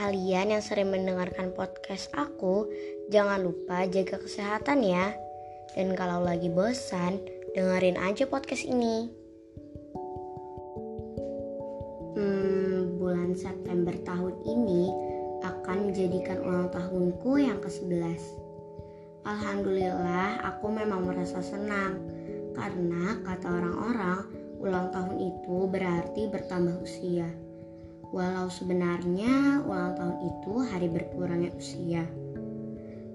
kalian yang sering mendengarkan podcast aku, jangan lupa jaga kesehatan ya. Dan kalau lagi bosan, dengerin aja podcast ini. Hmm, bulan September tahun ini akan menjadikan ulang tahunku yang ke-11. Alhamdulillah, aku memang merasa senang karena kata orang-orang, ulang tahun itu berarti bertambah usia. Walau sebenarnya ulang tahun itu hari berkurangnya usia.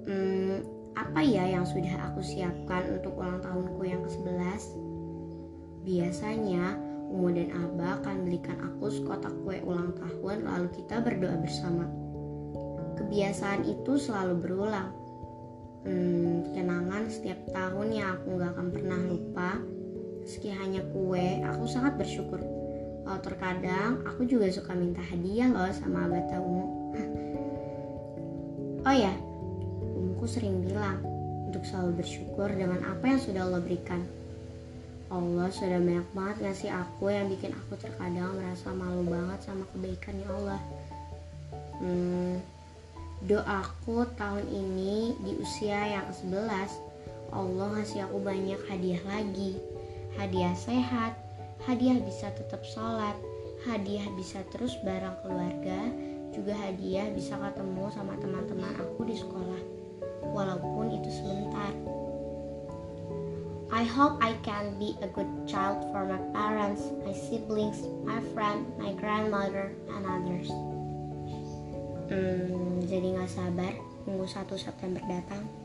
Hmm, apa ya yang sudah aku siapkan untuk ulang tahunku yang ke-11? Biasanya, Umu dan Abah akan belikan aku sekotak kue ulang tahun lalu kita berdoa bersama. Kebiasaan itu selalu berulang. Hmm, kenangan setiap tahun yang aku gak akan pernah lupa. Meski hanya kue, aku sangat bersyukur kalau terkadang aku juga suka minta hadiah loh sama abah Umu. oh ya, Umuku sering bilang untuk selalu bersyukur dengan apa yang sudah Allah berikan. Allah sudah banyak banget ngasih aku yang bikin aku terkadang merasa malu banget sama kebaikannya Allah. Hmm, doaku tahun ini di usia yang ke-11 Allah ngasih aku banyak hadiah lagi. Hadiah sehat, hadiah bisa tetap sholat, hadiah bisa terus bareng keluarga, juga hadiah bisa ketemu sama teman-teman aku di sekolah, walaupun itu sebentar. I hope I can be a good child for my parents, my siblings, my friend, my grandmother, and others. Hmm, jadi gak sabar nunggu 1 September datang.